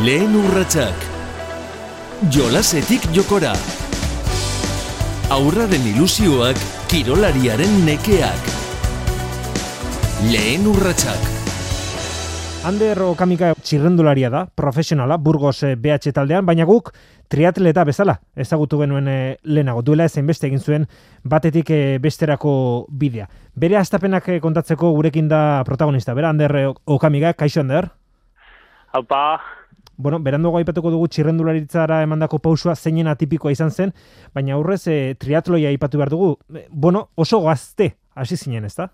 Lehen urratsak. Jolasetik jokora. Aurraren ilusioak, kirolariaren nekeak. Lehen urratsak. Ander Okamika txirrendularia da, profesionala, Burgos eh, BH taldean, baina guk triatleta bezala ezagutu genuen eh, lehenago. Duela ezen beste egin zuen batetik eh, besterako bidea. Bere astapenak eh, kontatzeko gurekin da protagonista. Bera, Ander eh, Okamika, kaixo Ander? Haupa, Bueno, beranduago aipatuko dugu txirrendularitzara emandako pausua zeinen atipikoa izan zen, baina aurrez eh, triatloia aipatu behar dugu. Eh, Bueno, oso gazte hasi zinen, ezta?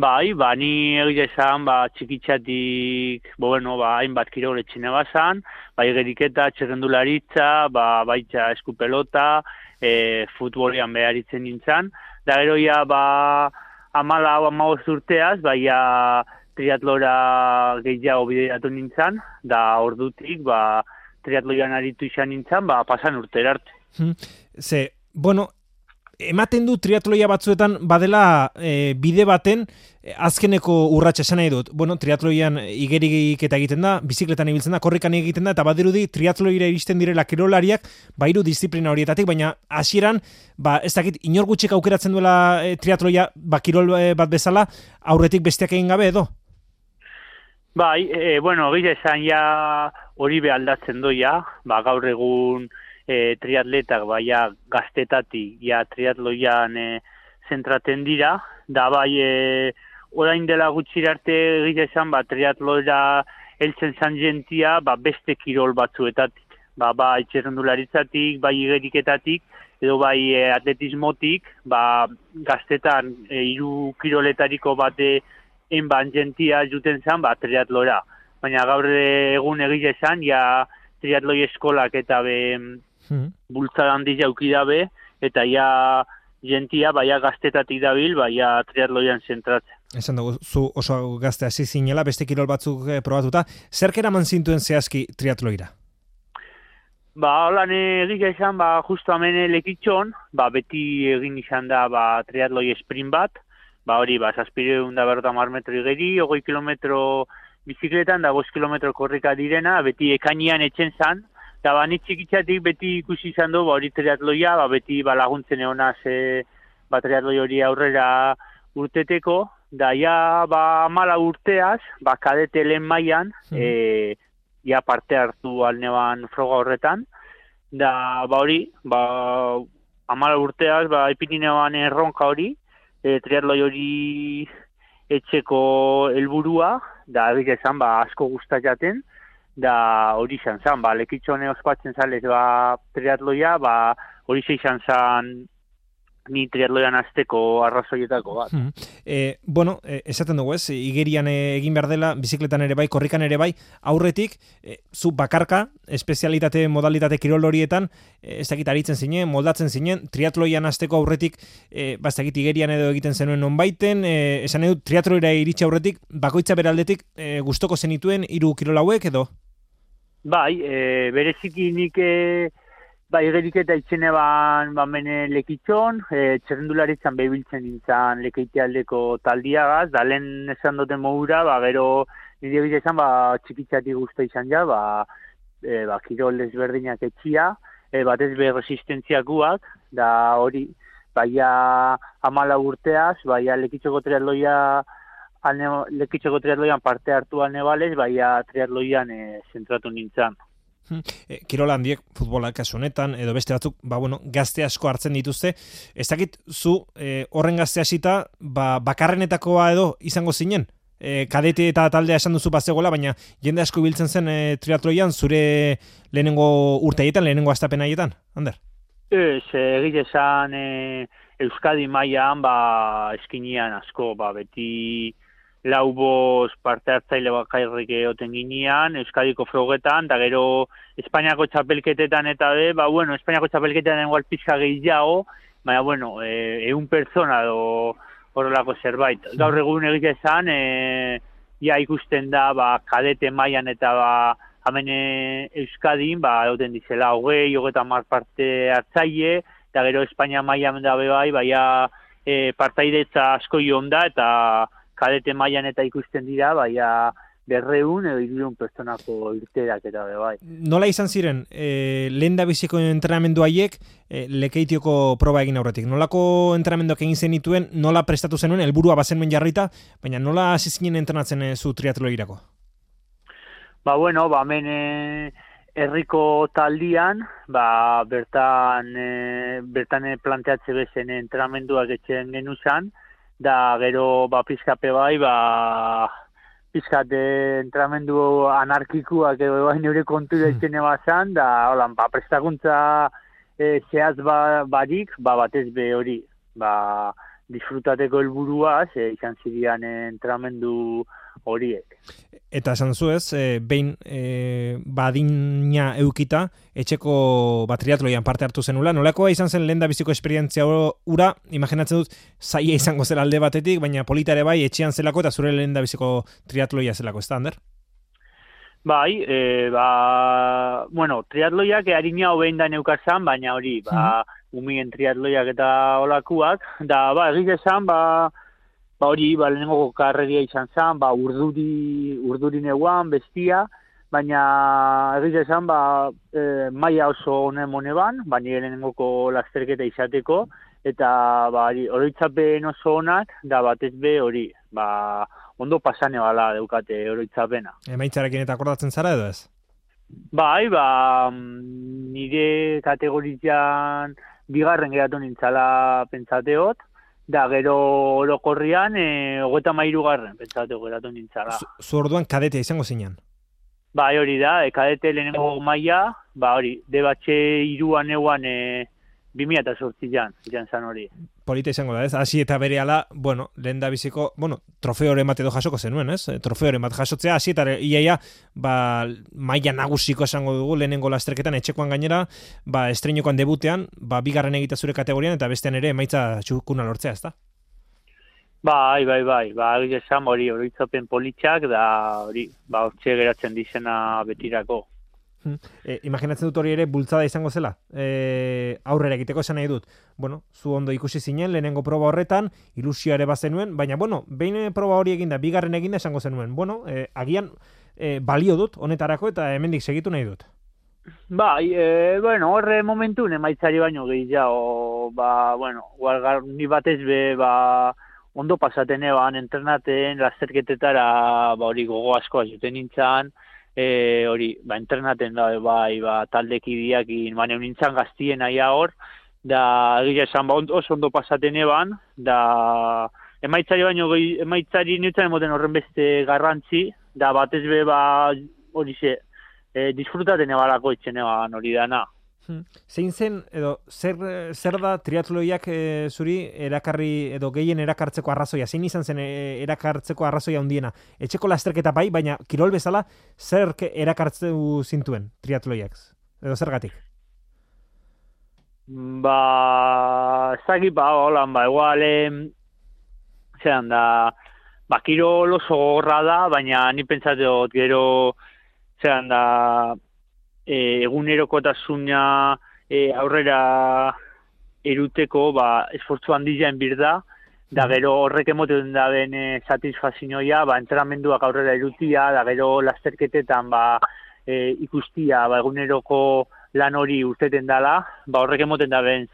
bai, ba, ni egia esan, ba, txikitzatik, bo, bueno, ba, hainbat kirol etxine bazan, bai, geriketa, txerrendularitza, ba, baitza eskupelota, e, futbolian beharitzen nintzen, da gero ja, ba, amala amagoz urteaz, bai, ja, triatlora gehiago bideratu nintzen, da ordutik, ba, triatloian aritu izan nintzen, ba, pasan urtera arte. Hmm. Ze, bueno, ematen du triatloia batzuetan badela e, bide baten e, azkeneko urratsa esan nahi dut. Bueno, triatloian igerik eta egiten da, bizikletan ibiltzen da, korrikan egiten da, eta badirudi triatloira iristen direla kirolariak, bairu disiplina horietatik, baina hasieran, ba, ez dakit, inor gutxik aukeratzen duela e, triatloia, ba, kirol e, bat bezala, aurretik besteak egin gabe edo? Bai, e, bueno, gila esan ja hori be aldatzen doia, ba, gaur egun e, triatletak baia gaztetatik ja triatloian e, zentraten dira, da bai e, orain dela gutxi arte gila esan ba, triatloira heltzen zan jentia ba, beste kirol batzuetatik, ba, bai txerrendularitzatik, bai igeriketatik, edo bai e, atletismotik, ba, gaztetan e, hiru kiroletariko bate enban jentia juten zan, ba, triatlora. Baina gaur egun egile esan, ja triatloi eskolak eta be Hmm. bultzada handi jauki dabe, eta ja jentia, baia gaztetatik dabil, baia triatloian zentratzen. Esan dugu, zu oso gazte hasi zinela, beste kirol batzuk eh, probatuta, zerk eraman zintuen zehazki triatloira? Ba, holan egia esan, ba, justu hemen lekitxon, ba, beti egin izan da, ba, triatloi sprint bat, ba, hori, ba, zazpireun da berrota mar metro igeri, ogoi kilometro bizikletan, da, bost kilometro korrika direna, beti ekainian etxen zan, eta ba, txikitzatik beti ikusi izan du, ba, hori triatloia, ba, beti ba, laguntzen egonaz, e, ba, triatloi hori aurrera urteteko, da, ja, ba, mala urteaz, ba, kadete lehen mailan, Mhm. e, ja parte hartu alneban froga horretan, da, ba, hori, ba, amala urteaz, ba, ipininean erronka hori, e, triatloi hori etxeko helburua, da, egitea esan, ba, asko gustatzen, da hori izan zan, ba, lekitxone ospatzen zalez, ba, triatloia, ba, hori izan zan ni triatloian azteko arrazoietako bat. Hmm. E, bueno, e, esaten dugu ez, igerian e, egin behar dela, bizikletan ere bai, korrikan ere bai, aurretik, e, zu bakarka, espezialitate, modalitate kirol horietan, e, ez dakit aritzen zinen, moldatzen zinen, triatloian azteko aurretik, e, ba, ez dakit igerian edo egiten zenuen nonbaiten, e, esan edo triatloira iritsi aurretik, bakoitza beraldetik, e, gustoko zenituen hiru kirol hauek edo? Bai, e, bereziki nik e, bai geriketa itxene ban, ban lekitxon, e, txerrendularitzan behibiltzen nintzen lekeitealdeko taldiagaz, da lehen esan duten modura, ba, gero nire bide esan, ba, txikitzatik guzti izan ja, ba, e, ba, kirol ezberdinak etxia, e, batez be resistentziakuak, da hori, baia amala urteaz, baia lekitxoko triatloia alne, lekitxoko triatloian parte hartu alne baia triatloian e, zentratu nintzen. E, kirola handiek futbolak kasu honetan edo beste batzuk ba, bueno, gazte asko hartzen dituzte. Ez dakit zu e, horren gazte hasita ba, bakarrenetakoa edo izango zinen? E, kadete eta taldea esan duzu bazegoela baina jende asko biltzen zen e, triatloian zure lehenengo urteietan lehenengo astapen haietan Ander? Ez, egite esan e, Euskadi mailan ba, eskinian asko, ba, beti lau bost parte hartzaile bakarrik egoten ginean, Euskadiko frogetan, da gero Espainiako txapelketetan eta be, ba, bueno, Espainiako txapelketetan igual pixka gehiago, baina, bueno, e, eun persona do horrelako zerbait. Gaur egun egite esan, e, ja ikusten da, ba, kadete mailan eta ba, hemen e, Euskadin, ba, egoten dizela, hogei, hogeita mar parte hartzaile, eta gero Espainia mailan da be bai, baina e, partaidetza asko ion da, eta kadete mailan eta ikusten dira, baina berreun edo irudun pertsonako irterak eta be bai. Nola izan ziren, e, lehen da biziko entrenamendu haiek e, lekeitioko proba egin aurretik. Nolako entrenamenduak egin zenituen, nola prestatu zenuen, helburua bazenuen jarrita, baina nola hasi zinen entrenatzen e, zu triatlo irako? Ba bueno, ba hemen e, herriko taldian, ba bertan e, bertan planteatze bezen entrenamenduak etxen genuzan, da gero ba pizkape bai, ba pizkat entramendu anarkikuak edo bai neure kontu da hmm. bazan, da holan, ba, prestakuntza e, zehaz ba, barik, ba, batez be hori, ba, disfrutateko helburuaz, e, izan zirian entramendu horiek. Eta esan zuez, e, behin e, badina eukita, etxeko batriatloian parte hartu zenula, nolakoa izan zen lehen biziko esperientzia ura, imaginatzen dut, zaia izango zela alde batetik, baina politare bai, etxean zelako eta zure lehen biziko triatloia zelako, ez da, Ander? Bai, e, ba, bueno, triatloiak harina hobein da neukazan, baina hori, ba, umien triatloiak eta olakuak, da, ba, egiz esan, ba, ba hori, ba, lehenengo karreria izan zen, ba, urduri, urduri neuan, bestia, baina egiz esan, ba, e, maia oso honen moneban, baina lehenengoko lasterketa izateko, eta ba, oroitzapen oso honak, da batez be hori, ba, ondo pasane bala deukate oroitzapena. Emaitzarekin eta akordatzen zara edo ez? Bai, ba, nire kategorizian bigarren geratu nintzala pentsateot, da gero orokorrian e, hogeta mairu garren, pentsatu geratu nintzara. Zu orduan kadete izango zinean? Ba, hori da, e, kadete lehenengo maia, ba hori, debatxe iruan euan e, 2000 eta sortzian, izan zan hori polita izango da, ez? Hasi eta bere ala, bueno, lehen da biziko, bueno, trofeore bat edo jasoko zenuen, ez? Trofeore bat jasotzea, hasi eta iaia, ba, maia nagusiko esango dugu, lehenengo lasterketan, etxekoan gainera, ba, estreinokoan debutean, ba, bigarren egita zure kategorian, eta bestean ere, maitza txukuna lortzea, ez da? Bai, bai, bai, ba, esan hori, hori politxak, da, hori, ba, hortxe geratzen dizena betirako. E, imaginatzen dut hori ere bultzada izango zela. E, aurrera egiteko esan nahi dut. Bueno, zu ondo ikusi zinen lehenengo proba horretan, ilusioa ere bazenuen, baina bueno, behin proba hori eginda, bigarren eginda esango zenuen. Bueno, e, agian e, balio dut honetarako eta hemendik segitu nahi dut. Bai, e, bueno, horre momentu emaitzari baino gehiago, ba, bueno, gualgar, ni batez be, ba, ondo pasaten eban, entrenaten, lasterketetara, ba, hori gogo asko azuten nintzen, e, hori, ba, entrenaten da, bai, ba, taldekidiak, ba, nintzen gaztien aia hor, da, egia esan, ba, oso ondo pasaten eban, da, emaitzari baino, emaitzari nintzen emoten horren beste garrantzi, da, batez be, ba, hori ze, e, disfrutaten ebalako etxen eban hori dana. Hmm. Zein zen, edo, zer, zer da triatloiak e, zuri erakarri, edo gehien erakartzeko arrazoia? Zein izan zen e, erakartzeko arrazoia hundiena? Etxeko lasterketa bai, baina kirol bezala zer erakartzeu zintuen triatloiak? Edo zergatik? Ba, zaki ba, holan, ba, igual, zeran da, ba, kirol oso gorra da, baina ni pentsatu gero, zeran da, e, egunerokotasuna e, aurrera eruteko ba, esfortzu handiaen bir da, mhm. gero horrek emoten da den e, satisfazioa, ba, entramenduak aurrera erutia, da gero lasterketetan ba, e, ikustia ba, eguneroko lan hori urteten dala, ba, horrek emoten da den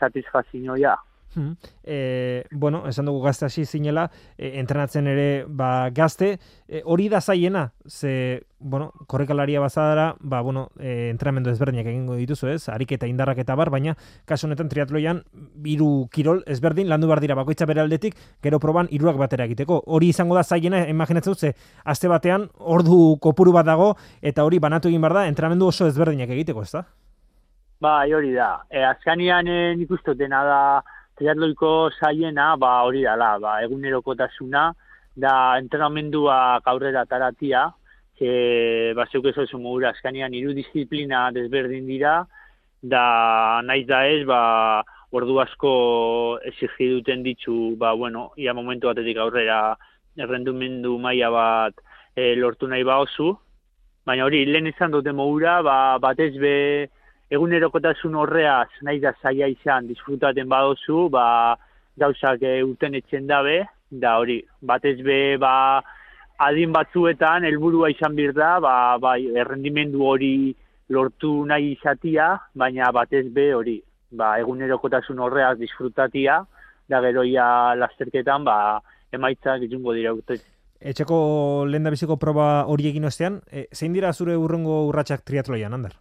satisfazioa. E, bueno, esan dugu gazte hasi zinela, e, entrenatzen ere ba, gazte, e, hori da zaiena, ze, bueno, korrekalaria bazadara, ba, bueno, e, entrenamendu ezberdinak egingo dituzu ez, ariketa indarrak eta bar, baina, kasu honetan triatloian, biru kirol ezberdin, landu bar dira bakoitza bere aldetik, gero proban iruak batera egiteko. Hori izango da zaiena, imaginatzen dut, ze, azte batean, ordu kopuru bat dago, eta hori banatu egin bar da, entrenamendu oso ezberdinak egiteko, ez da? Ba, hori da. E, azkanian e, nik dena da, triatloiko saiena, ba, hori dala, ba, egunerokotasuna, da entrenamendua aurrera taratia, que ba, zeuk ez oso mugura askanian iru disiplina desberdin dira, da naiz da ez, ba, ordu asko exigi duten ditzu, ba, bueno, ia momentu batetik aurrera errendumendu maila bat e, lortu nahi ba oso, baina hori, lehen izan dute mogura, ba, batez be, egunerokotasun horreaz nahi da zaia izan disfrutaten badozu, ba, gauzak e, uten etxen dabe, da hori, batez be, ba, adin batzuetan helburua izan bir da, ba, bai, errendimendu hori lortu nahi izatia, baina batez be hori, ba, egunerokotasun horreak disfrutatia, da gero ia lasterketan, ba, emaitzak izungo dira urte. Etxeko lehen biziko proba hori egin ostean, e, zein dira zure urrengo urratsak triatloian, Ander?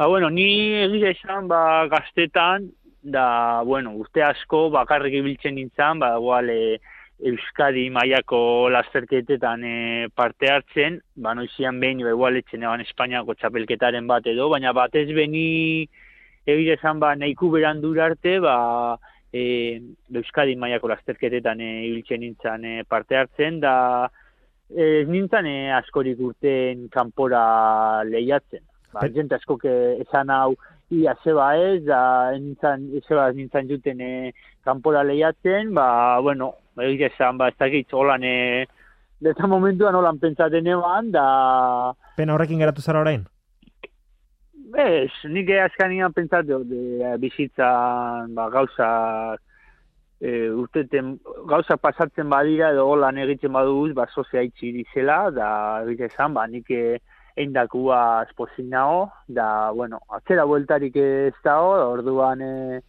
Ba, bueno, ni egia esan, ba, gaztetan, da, bueno, urte asko bakarrik ibiltzen nintzen, ba, igual, e, Euskadi mailako lasterketetan e, parte hartzen, ba, noizian behin, ba, igual, etxen eban Espainiako txapelketaren bat edo, baina batez beni egia esan, ba, nahiku beran arte, ba, e, Euskadi mailako lasterketetan e, ibiltzen nintzen e, parte hartzen, da ez nintzen e, askorik urten kanpora lehiatzen. Ba, jente asko esan hau ia zeba ez, da nintzen, zeba nintzen juten e, kanpora lehiatzen, ba, bueno, egia esan, ba, ez dakit, holan, e, deta momentuan holan pentsaten eban, da... Pena horrekin geratu zara orain? Ez, nik azkanian pentsatu de bizitzan ba, gauza e, urteten, gauza pasatzen badira edo lan egiten baduz, ba, sozia itxi dizela, da egite esan, ba, nik eindakua esposin nago, da, bueno, atzera bueltarik ez dago, orduan e,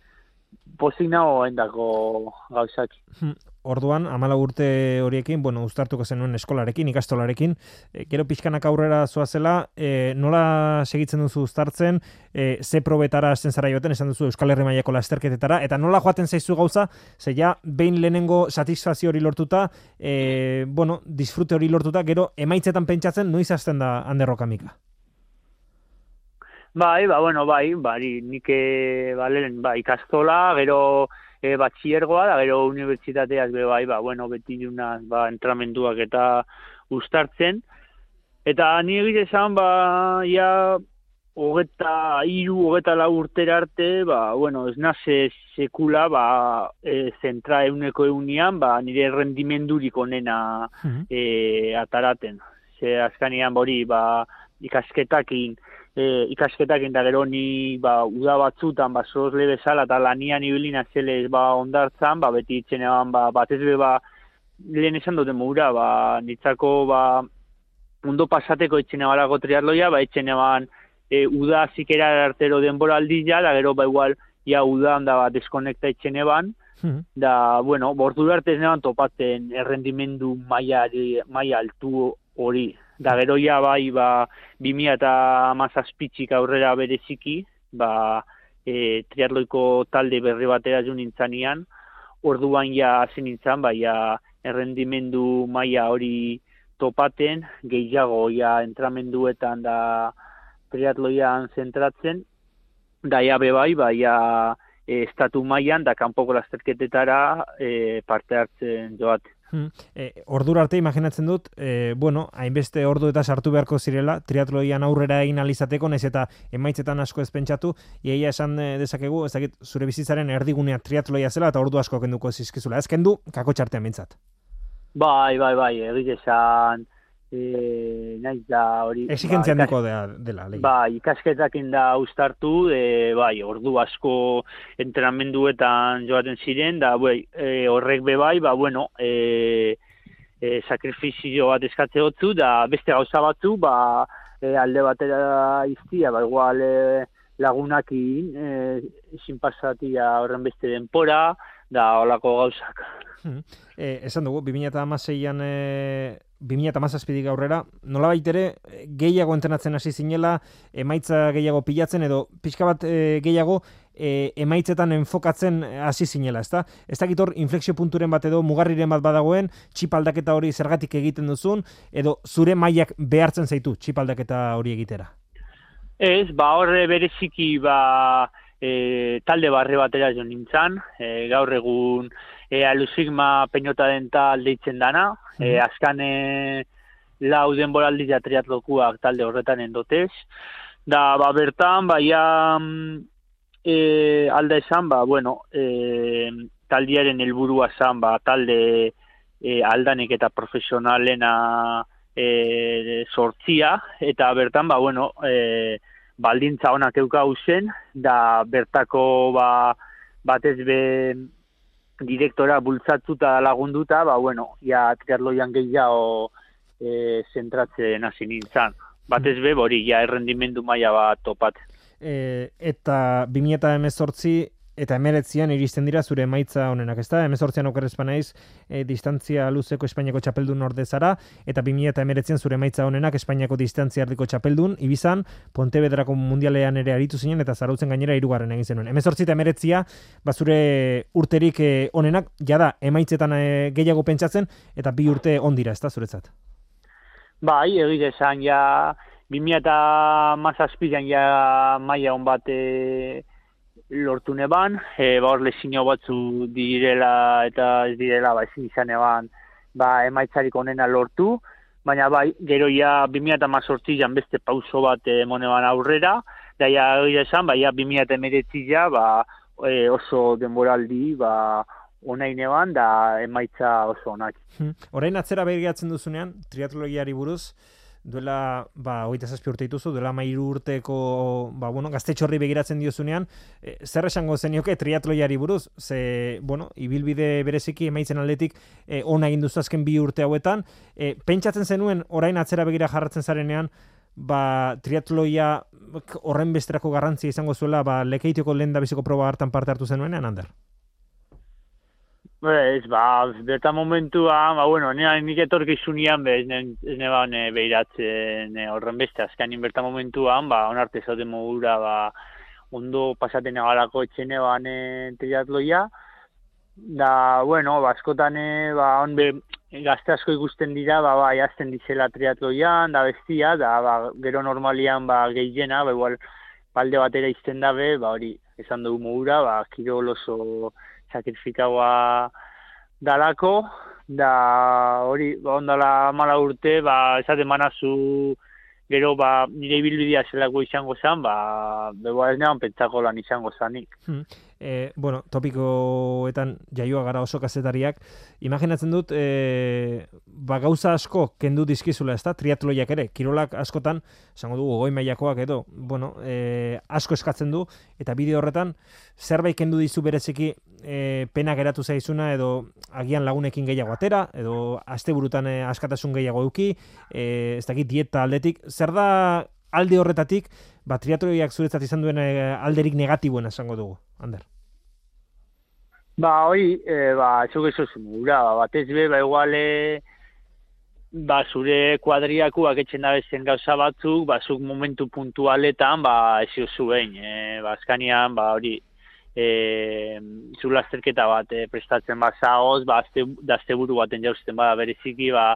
pozik nago endako gauzak. Hmm orduan, amala urte horiekin, bueno, uztartuko zenuen eskolarekin, ikastolarekin, e, gero pixkanak aurrera zoazela, e, nola segitzen duzu uztartzen, e, ze probetara hasten zara joten, esan duzu Euskal Herri Maiako lasterketetara, eta nola joaten zaizu gauza, ze ja, behin lehenengo satisfazio hori lortuta, e, bueno, disfrute hori lortuta, gero emaitzetan pentsatzen, noiz hasten da handerrokamika? Bai, ba, bueno, bai, bari, nike, balen, ba, ikastola, gero, e, batxiergoa, da gero unibertsitateak be bai, ba, bueno, beti junaz, ba, entramenduak eta ustartzen. Eta ni egite esan, ba, ja, hogeta iru, hogeta lau urtera arte, ba, bueno, ez naze sekula, ba, e, zentra euneko eunian, ba, nire rendimendurik onena e, ataraten. Ze azkanian bori, ba, ikasketakin, e, ikasketak eta gero ni ba, uda batzutan ba, soz lebe zala eta lanian ibilina zelez ba, ondartzan, ba, beti itxen eban, ba, bat ez ba, lehen esan dute mura, ba, nitzako ba, mundo pasateko itxen ebalako triatloia, ba, itxen eban e, uda zikera artero denbora aldia, da gero ba igual, ja uda handa ba, deskonekta itxen eban, hmm. da, bueno, bortu arte ez neban topatzen errendimendu maia, maia altu hori, da gero ja bai ba bimia eta amazazpitzik aurrera bereziki ba e, triatloiko talde berri batera jo nintzanean orduan ja hasi nintzan bai ja errendimendu maila hori topaten gehiago ja entramenduetan da triatloian zentratzen da ja bai bai ja e, estatu mailan da kanpoko lasterketetara e, parte hartzen joat. Hmm. E, ordura arte imaginatzen dut, e, bueno, hainbeste ordu eta sartu beharko zirela, triatloian aurrera egin alizateko, nez eta emaitzetan asko ezpentsatu, iaia esan e, dezakegu, ez dakit, zure bizitzaren erdigunea triatloia zela, eta ordu asko kenduko zizkizula. Ez kendu, kako txartean bintzat. Bai, bai, bai, egite esan, e, naiz da hori... Exigentzia ba, dela, legi. Ba, ikasketak da ustartu, e, bai, ordu asko entrenamenduetan joaten ziren, da, bai, e, horrek be bai, ba, bueno, e, e, sakrifizio bat eskatze hotzu, da, beste gauza batzu, ba, e, alde batera iztia, ba, igual, e, lagunakin, e, ezin pasatia horren beste denpora, da, holako gauzak. Hmm. Eh, esan dugu, 2006an eh, 2008 aurrera, nola baitere, gehiago entrenatzen hasi zinela, emaitza gehiago pilatzen, edo pixka bat e, gehiago e, emaitzetan enfokatzen hasi zinela, ezta? Ez dakit hor, inflexio punturen bat edo mugarriren bat badagoen, txipaldaketa hori zergatik egiten duzun, edo zure mailak behartzen zaitu txipaldaketa hori egitera? Ez, ba horre bereziki ba e, talde barre batera jo nintzen, e, gaur egun e, alusigma peñota dental deitzen dana, e, azkane lau denboraldi ja triatlokuak talde horretan endotez. Da, ba, bertan, ba, ja, e, alda esan, ba, bueno, e, taldiaren helburua zan, ba, talde e, aldanik eta profesionalena e, sortzia, eta bertan, ba, bueno, e, baldintza honak euka zen, da bertako ba, batez be direktora bultzatuta lagunduta, ba, bueno, ja triatloian gehiago e, zentratzen hasi nintzen. Batez be, hori, ja errendimendu maila bat topat. E, eta 2018 eta emeretzian iristen dira zure emaitza honenak, ezta? Emezortzian okerrezpa naiz, e, distantzia luzeko Espainiako txapeldun orde zara, eta 2000 eta emeretzian zure emaitza honenak Espainiako distantzia ardiko txapeldun, ibizan, Pontevedrako mundialean ere aritu zinen, eta zarautzen gainera irugarren egin zenuen. Emezortzi eta emeretzia, ba zure urterik e, onenak, jada, emaitzetan e, gehiago pentsatzen, eta bi urte ondira, ezta, zuretzat? Bai, egite esan, ja, 2000 eta mazazpidean ja maia hon bat e, lortu neban, e, ba hor lesino batzu direla eta ez direla, ba ezin izan eban, ba emaitzarik onena lortu, baina bai, gero ja 2018 jan beste pauso bat emoneban aurrera, da ja esan, bai, ja 2019 ja, ba e, oso denboraldi, ba onain eban, da emaitza oso onak. Hmm. Orain atzera begiratzen duzunean, triatlogiari buruz, duela, ba, hogeita zazpi urte dituzu, duela mairu urteko, ba, bueno, gaztetxorri begiratzen diozunean, e, zer esango zenioke triatloiari buruz, ze, bueno, ibilbide bereziki emaitzen aldetik e, ona egin duzu azken bi urte hauetan, e, pentsatzen zenuen orain atzera begira jarratzen zarenean, ba, triatloia horren besterako garrantzia izango zuela, ba, lekeiteko lehen biziko proba hartan parte hartu zenuenean, Ander? Ez, ba, berta momentua, ba, bueno, nena nik etorkizunian, be, ez ne ba, ne, behiratzen horren beste, azkanin berta momentuan, ba, onarte zauten mogura, ba, ondo pasaten egalako etxene ba, ne, triatloia, da, bueno, ba, askotan, ba, on be, gazte asko ikusten dira, ba, ba, jazten dizela triatloian, da bestia, da, ba, gero normalian, ba, gehiena, ba, igual, balde batera izten dabe, ba, hori, esan dugu mogura, ba, kirol oso, sakrifikaua dalako, da hori, ba, ondala mala urte, ba, esaten manazu gero ba nire ibilbidea zelako izango zen, ba bebo ez nean pentsako lan izango zanik. Hmm. E, bueno, topikoetan jaioa gara oso kazetariak, imaginatzen dut, e, ba gauza asko kendu dizkizula, ez da, triatloiak ere, kirolak askotan, esango dugu, goi mailakoak edo, bueno, e, asko eskatzen du, eta bideo horretan, zerbait kendu dizu bereziki e, pena geratu zaizuna, edo agian lagunekin gehiago atera, edo asteburutan e, askatasun gehiago eduki, e, ez dakit dieta aldetik, zer da alde horretatik, ba, triatroiak zuretzat izan duen eh, alderik negatiboen esango dugu, Ander? Ba, hoi, e, ba, txok eso zumura, ba, batez be, ba, iguale, ba, zure kuadriaku aketxen dabezen gauza batzuk, ba, zuk momentu puntualetan, ba, ez zuen, e, ba, azkanian, ba, hori, e, zu lasterketa bat e, prestatzen ba, zaoz, ba, azte, dazte buru baten jauzten bada bereziki, ba,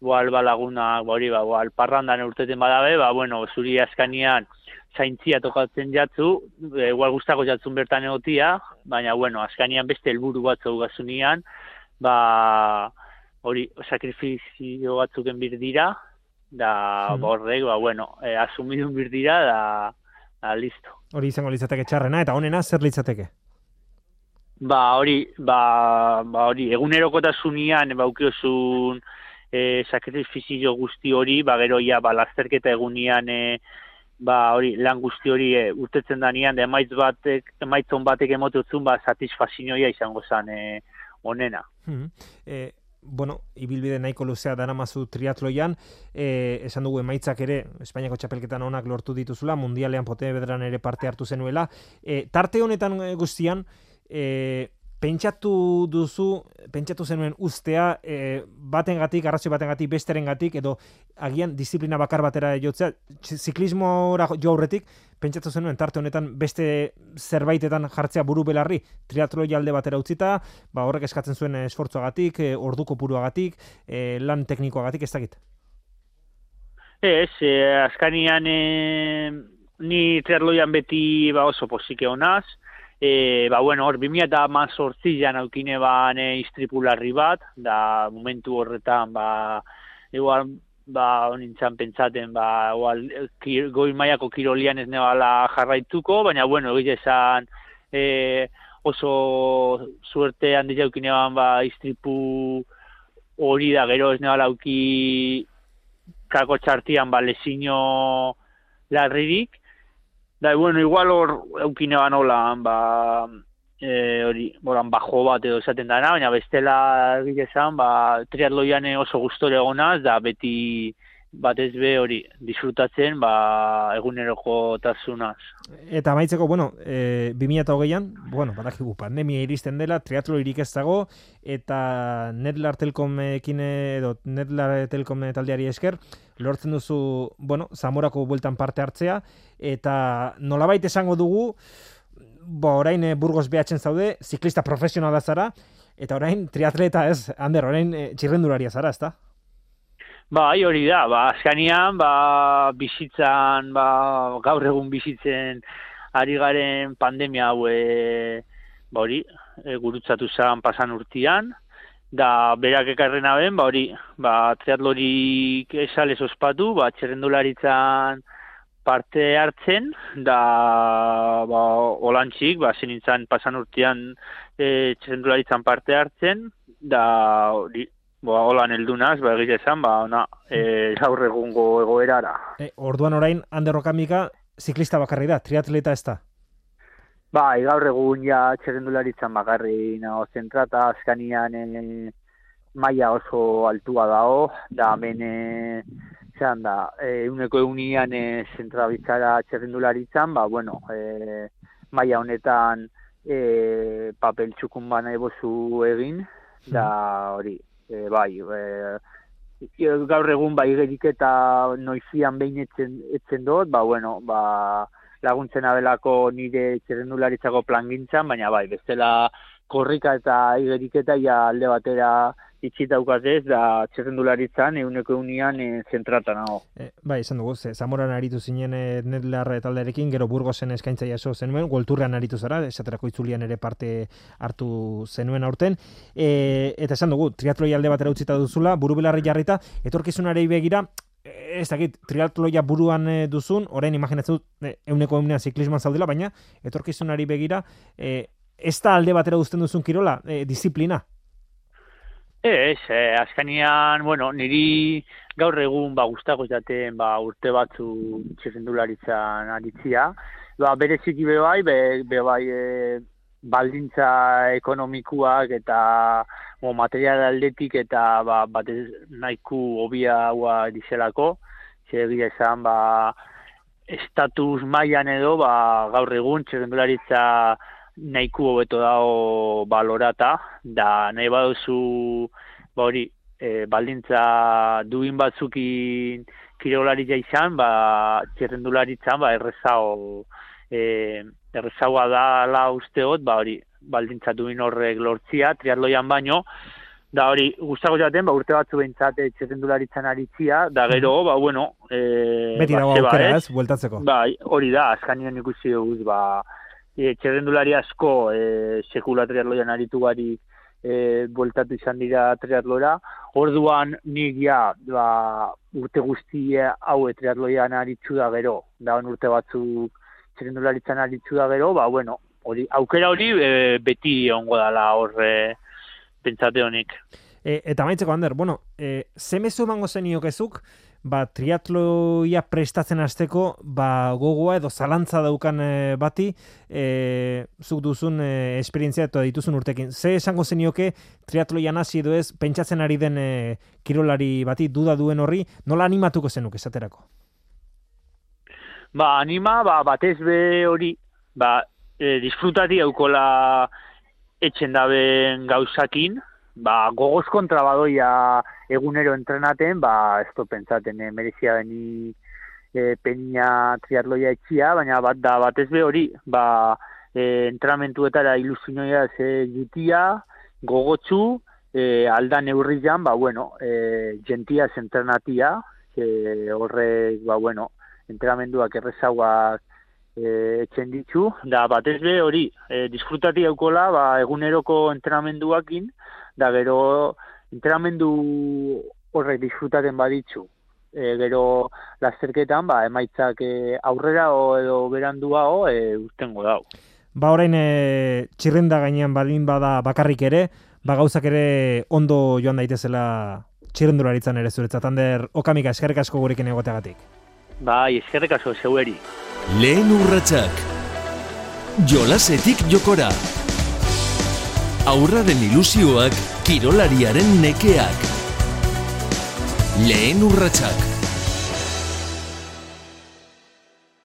igual ba laguna, ba hori ba, igual parrandan urteten badabe, ba bueno, zuri askanian zaintzia tokatzen jatzu, e, igual gustako jatzun bertan egotia, baina bueno, askanian beste helburu batzu gazunian, ba hori sakrifizio batzuken bir dira, da hmm. bordek, ba bueno, e, asumidun bir dira, da, da listo. Hori izango litzateke txarrena, eta honena zer litzateke? Ba hori, ba, ba hori, egunerokotasunean, ba ukiozun, e, sakrifizio guzti hori, ba, gero ja, ba, lasterketa egunian, e, ba, hori, lan guzti hori e, urtetzen danian, da emaitz batek, emaitzon batek emote utzun, ba, satisfazioa izango zen e, onena. Hmm. E, bueno, ibilbide nahiko luzea dara mazu triatloian, e, esan dugu emaitzak ere, Espainiako txapelketan onak lortu dituzula, mundialean pote bedran ere parte hartu zenuela. E, tarte honetan guztian, e, pentsatu duzu, pentsatu zenuen ustea e, batengatik, arrazio batengatik, besterengatik edo agian disiplina bakar batera jotzea, ziklismora jo aurretik, pentsatu zenuen tarte honetan beste zerbaitetan jartzea buru belarri, triatlo jalde batera utzita, ba horrek eskatzen zuen esfortzoagatik, e, orduko puruagatik, e, lan teknikoagatik, ez dakit? Ez, e, askanian e, ni triatloian beti ba oso posike honaz, E, ba, bueno, hor, 2000 eta mazortzian aukine ba, ne, istripularri bat, da momentu horretan, ba, igual, ba, nintzen pentsaten, ba, igual, kir, goi maiako kirolian ez nebala jarraituko, baina, bueno, egite esan, e, oso suerte handi jaukine ba, istripu hori da, gero ez nebala auki kako txartian, ba, lesino larririk, Da, bueno, igual hor eukine banola, ba, e, hori, boran, bajo bat edo esaten dana, baina bestela egia esan, ba, triatloian oso gustore egonaz, da beti batez be hori disfrutatzen ba eguneroko tasunaz. Eta maitzeko, bueno, e, 2008an, bueno, badakigu pandemia iristen dela, triatlo irik ez dago, eta Netlar Telcomekin edo Netlar Telcom taldeari esker, lortzen duzu, bueno, Zamorako bueltan parte hartzea, eta nolabait esango dugu, bo, orain e, Burgos behatzen zaude, ziklista profesionala zara, eta orain triatleta ez, Ander, orain e, txirrendularia zara, ezta? Ba, hori da, ba, azkanian, ba, bizitzan, ba, gaur egun bizitzen ari garen pandemia hau, e, ba, hori, e, gurutzatu zan pasan urtian, da, berak ekarren aben, ba, hori, ba, triatlorik esales ospatu, ba, txerrendularitzan, parte hartzen, da ba, olantxik, ba, zenintzen pasan urtean e, parte hartzen, da ba, holan eldunaz, ba, egite esan, ba, ona, e, gaur egungo egoerara. E, orduan orain, anderrokamika, ziklista bakarri da, triatleta ez da? Ba, gaur egun ja txerrendularitzan bakarri nago zentrata, azkanian e, maia oso altua dago, da hemen zean da, e, uneko eunian e, zentrabitzara txerrendularitzan, ba, bueno, e, maia honetan e, papel txukun bana ebozu egin, da hori, e, bai, e, gaur egun bai gerik eta noizian behin etzen, etzen dut, ba, bueno, ba, laguntzen abelako nire txerrendularitzako plangintzan, baina bai, bestela korrika eta igeriketa ja alde batera itxi daukatez da txerrendularitzan euneko eunian e, zentrata nago. E, bai, esan dugu, ze, Zamoran aritu zinen e, netlar talderekin, gero Burgosen eskaintza jaso zenuen, golturrean aritu zara, esaterako itzulian ere parte hartu zenuen aurten, e, eta esan dugu, triatloi alde batera utzita duzula, buru belarri jarrita, etorkizunarei begira, ez dakit, triatloia buruan e, duzun, orain imaginatzen dut, e, euneko eunean ziklisman zaudela, baina etorkizunari begira, e, ez da alde batera uzten duzun kirola, e, disiplina, Ez, eh, azkanian, bueno, niri gaur egun ba, guztako jaten ba, urte batzu txezendularitzan aritzia. Ba, bere txiki bebai, be, bebai e, baldintza ekonomikuak eta bo, material aldetik eta ba, batez nahiku hobia hua dizelako. Txegia esan, ba, estatus mailan edo, ba, gaur egun txezendularitza nahiko hobeto dago balorata, da nahi baduzu ba hori, e, baldintza duin batzukin kirolari izan, ba, txerrendularitzan, ba, errezago, e, errezagoa da la usteot, ba, hori, baldintza duin horrek lortzia, triatloian baino, da hori, guztago jaten, ba, urte batzu behintzate txerrendularitzan aritzia, da gero, ba, bueno, e, Beti ba, dago aukera ez, bueltatzeko. Ba, hori da, azkanien ikusi dugu, ba, e, txerrendulari asko e, sekula triatloian aritu gari e, bueltatu izan dira triatlora. Orduan nik ja ba, urte guztia hau triatloian aritzu da gero, da urte batzuk txerrendularitzan aritzu da gero, ba, bueno, hori, aukera hori e, beti ongo dala horre pentsate honik. E, eta maitzeko, Ander, bueno, e, zemezu emango zenio kezuk, ba, triatloia prestatzen hasteko ba, gogoa edo zalantza daukan e, bati e, zuk duzun e, esperientzia eta dituzun urtekin. Ze esango zenioke triatloia nazi edo ez pentsatzen ari den e, kirolari bati duda duen horri, nola animatuko zenuk esaterako? Ba, anima, ba, batez be hori, ba, e, disfrutati eukola etxen daben gauzakin, ba, gogoz kontra badoia egunero entrenaten, ba, ez du pentsaten, e, merezia beni e, peina triatloia etxia, baina bat da, bat be hori, ba, e, entrenamentuetara ilusinoia ze jutia, gogotsu, e, alda neurrian, ba, bueno, e, gentia zentrenatia, e, horrek, ba, bueno, entrenamenduak errezagoak e, etxen ditu, da batez be hori, e, disfrutati eukola, ba, eguneroko entrenamenduakin, da gero enteramendu horrek disfrutaten baditzu. E, gero lasterketan, ba, emaitzak e, aurrera o, edo berandua o, e, ustengo dau. Ba, orain e, txirrenda gainean badin bada bakarrik ere, ba, gauzak ere ondo joan daitezela txirrendularitzan ere zuretzat, Ander, okamika, eskerrik asko gurekin egoteagatik. Bai, eskerrik asko zeueri. Lehen urratsak. Jolasetik jokora. Aurraren ilusioak, kirolariaren nekeak. Lehen urratsak.